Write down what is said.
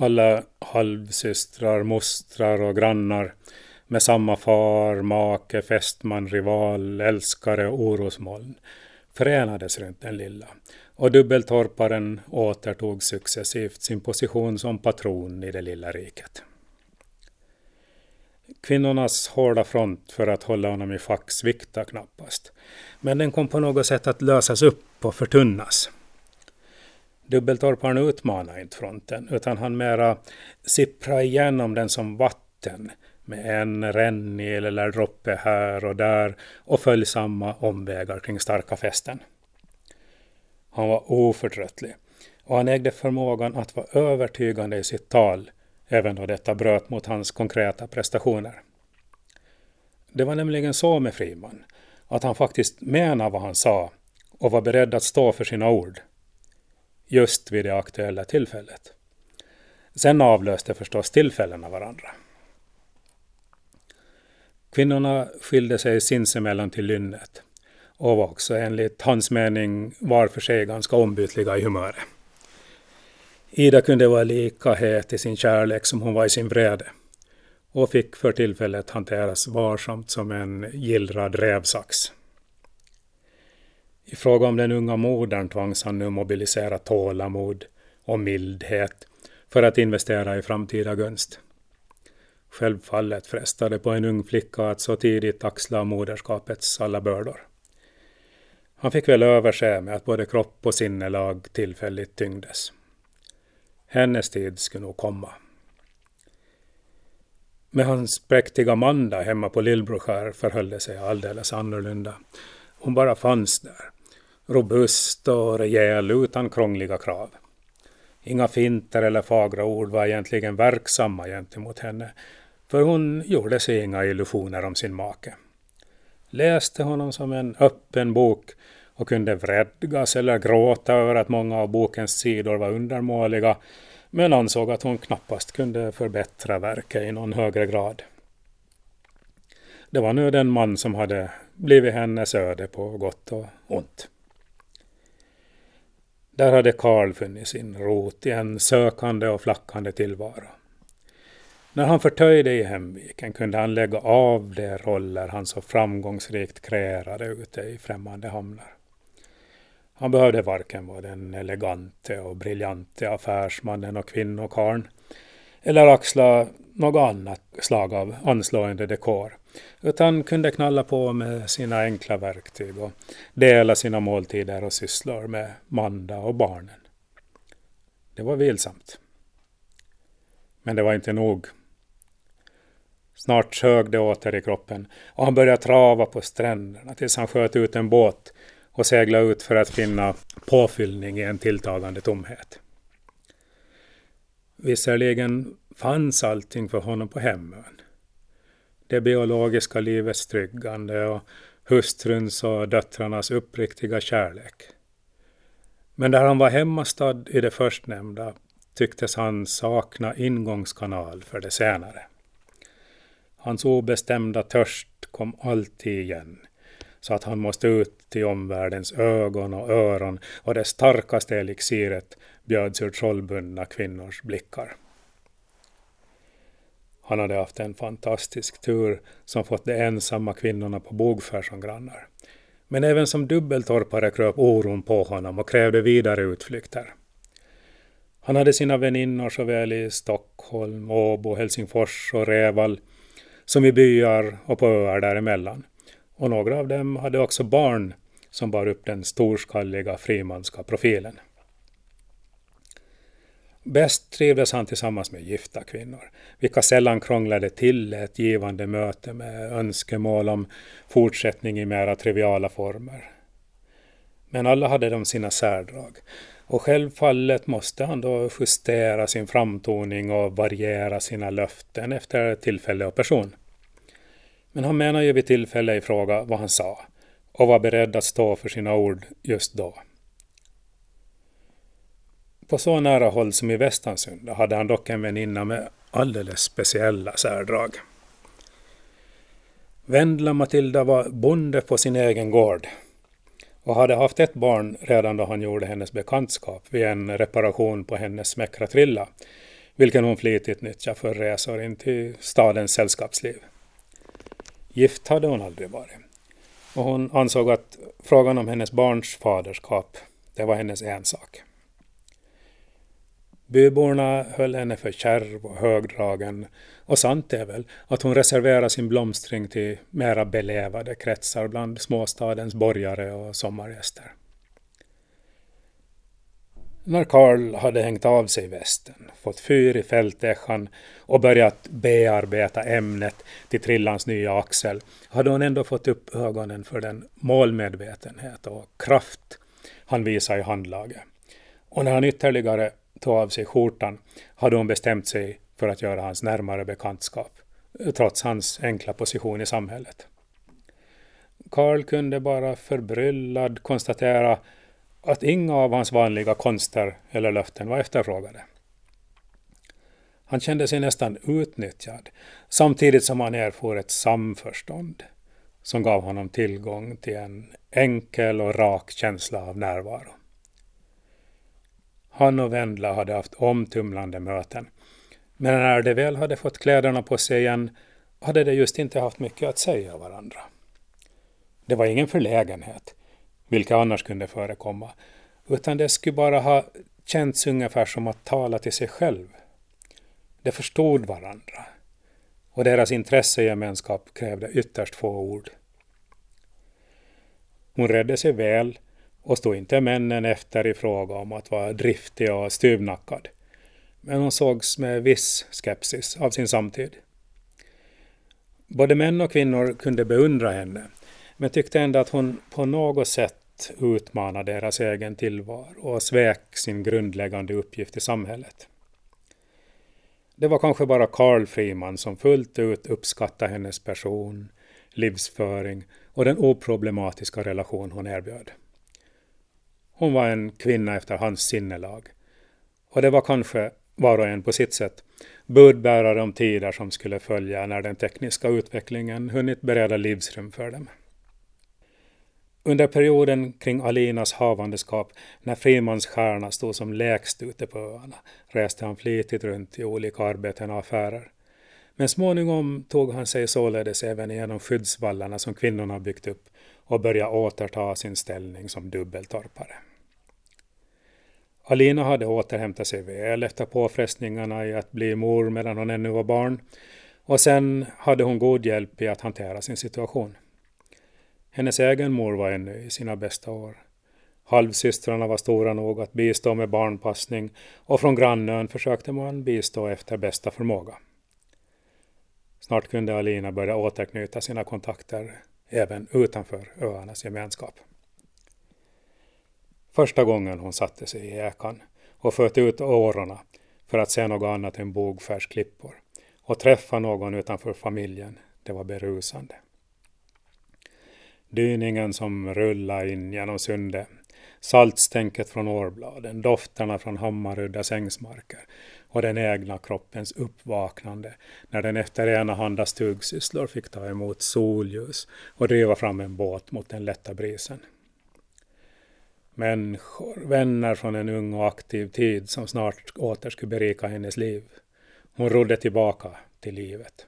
Alla halvsystrar, mostrar och grannar med samma far, make, fästman, rival, älskare och orosmoln förenades runt den lilla och dubbeltorparen återtog successivt sin position som patron i det lilla riket. Kvinnornas hårda front för att hålla honom i fack sviktar knappast, men den kom på något sätt att lösas upp och förtunnas. Dubbeltorparen utmanade inte fronten, utan han mera sippra igenom den som vatten med en rännil eller droppe här och där och följsamma omvägar kring starka fästen. Han var oförtröttlig och han ägde förmågan att vara övertygande i sitt tal även då detta bröt mot hans konkreta prestationer. Det var nämligen så med Friman, att han faktiskt menade vad han sa och var beredd att stå för sina ord. Just vid det aktuella tillfället. Sen avlöste förstås tillfällena varandra. Kvinnorna skilde sig sinsemellan till lynnet och var också enligt hans mening var för sig ganska ombytliga i humöret. Ida kunde vara lika het i sin kärlek som hon var i sin vrede och fick för tillfället hanteras varsamt som en gillrad rävsax. I fråga om den unga modern tvangs han nu mobilisera tålamod och mildhet för att investera i framtida gunst. Självfallet frestade på en ung flicka att så tidigt axla moderskapets alla bördor. Han fick väl överse med att både kropp och sinnelag tillfälligt tyngdes. Hennes tid skulle nog komma. Med hans präktiga Manda hemma på Lillbroskär förhöll det sig alldeles annorlunda. Hon bara fanns där. Robust och rejäl utan krångliga krav. Inga finter eller fagra ord var egentligen verksamma gentemot henne, för hon gjorde sig inga illusioner om sin make. Läste honom som en öppen bok och kunde vredgas eller gråta över att många av bokens sidor var undermåliga, men ansåg att hon knappast kunde förbättra verket i någon högre grad. Det var nu den man som hade blivit hennes öde på gott och ont. Där hade Karl funnit sin rot i en sökande och flackande tillvaro. När han förtöjde i hemviken kunde han lägga av de roller han så framgångsrikt kreerade ute i främmande hamnar. Han behövde varken vara den elegante och briljante affärsmannen och kvinnokarn eller axla något annat slag av anslående dekor, utan kunde knalla på med sina enkla verktyg och dela sina måltider och sysslor med Manda och barnen. Det var vilsamt. Men det var inte nog. Snart sög det åter i kroppen och han började trava på stränderna tills han sköt ut en båt och seglade ut för att finna påfyllning i en tilltagande tomhet. Visserligen fanns allting för honom på hemön. Det biologiska livets tryggande och hustruns och döttrarnas uppriktiga kärlek. Men där han var hemmastad i det förstnämnda tycktes han sakna ingångskanal för det senare. Hans obestämda törst kom alltid igen så att han måste ut till omvärldens ögon och öron och det starkaste elixiret bjöds ur trollbundna kvinnors blickar. Han hade haft en fantastisk tur som fått de ensamma kvinnorna på Bogfär som grannar. Men även som dubbeltorpare kröp oron på honom och krävde vidare utflykter. Han hade sina väninnor såväl i Stockholm, Åbo, Helsingfors och Reval som i byar och på öar däremellan och några av dem hade också barn som bar upp den storskalliga frimanska profilen. Bäst trivdes han tillsammans med gifta kvinnor, vilka sällan krånglade till ett givande möte med önskemål om fortsättning i mera triviala former. Men alla hade de sina särdrag, och självfallet måste han då justera sin framtoning och variera sina löften efter tillfälle och person. Men han menar ju vid tillfälle i fråga vad han sa och var beredd att stå för sina ord just då. På så nära håll som i Västansunda hade han dock en väninna med alldeles speciella särdrag. Vendla Matilda var bonde på sin egen gård och hade haft ett barn redan då han gjorde hennes bekantskap vid en reparation på hennes smäckra trilla, vilken hon flitigt nyttjade för resor in till stadens sällskapsliv. Gift hade hon aldrig varit. Och hon ansåg att frågan om hennes barns faderskap, det var hennes ensak. Byborna höll henne för kärv och högdragen och sant är väl att hon reserverade sin blomstring till mera belevade kretsar bland småstadens borgare och sommargäster. När Karl hade hängt av sig västen, fått fyr i fältäschan och börjat bearbeta ämnet till Trillans nya axel hade hon ändå fått upp ögonen för den målmedvetenhet och kraft han visar i handlaget. Och när han ytterligare tog av sig skjortan hade hon bestämt sig för att göra hans närmare bekantskap, trots hans enkla position i samhället. Karl kunde bara förbryllad konstatera att inga av hans vanliga konster eller löften var efterfrågade. Han kände sig nästan utnyttjad, samtidigt som han erfor ett samförstånd som gav honom tillgång till en enkel och rak känsla av närvaro. Han och Vendla hade haft omtumlande möten, men när de väl hade fått kläderna på sig igen hade de just inte haft mycket att säga varandra. Det var ingen förlägenhet, vilka annars kunde förekomma, utan det skulle bara ha känts ungefär som att tala till sig själv. De förstod varandra och deras intressegemenskap krävde ytterst få ord. Hon redde sig väl och stod inte männen efter i fråga om att vara driftig och styvnackad. Men hon sågs med viss skepsis av sin samtid. Både män och kvinnor kunde beundra henne, men tyckte ändå att hon på något sätt utmanade deras egen tillvaro och svek sin grundläggande uppgift i samhället. Det var kanske bara Karl Friman som fullt ut uppskattade hennes person, livsföring och den oproblematiska relation hon erbjöd. Hon var en kvinna efter hans sinnelag. Och det var kanske, var och en på sitt sätt, budbärare om tider som skulle följa när den tekniska utvecklingen hunnit bereda livsrum för dem. Under perioden kring Alinas havandeskap, när Frimans stjärna stod som lägst ute på öarna, reste han flitigt runt i olika arbeten och affärer. Men småningom tog han sig således även igenom skyddsvallarna som kvinnorna byggt upp och började återta sin ställning som dubbeltorpare. Alina hade återhämtat sig väl efter påfrestningarna i att bli mor medan hon ännu var barn och sen hade hon god hjälp i att hantera sin situation. Hennes egen mor var ännu i sina bästa år. Halvsystrarna var stora nog att bistå med barnpassning och från grannön försökte man bistå efter bästa förmåga. Snart kunde Alina börja återknyta sina kontakter även utanför öarnas gemenskap. Första gången hon satte sig i äkan och föt ut årorna för att se något annat än bogfärsklippor och träffa någon utanför familjen, det var berusande. Dyningen som rullade in genom sundet, saltstänket från årbladen, dofterna från Hammaruddas ängsmarker och den egna kroppens uppvaknande när den efter enahanda stugsysslor fick ta emot solljus och driva fram en båt mot den lätta brisen. Människor, vänner från en ung och aktiv tid som snart åter skulle berika hennes liv. Hon rodde tillbaka till livet.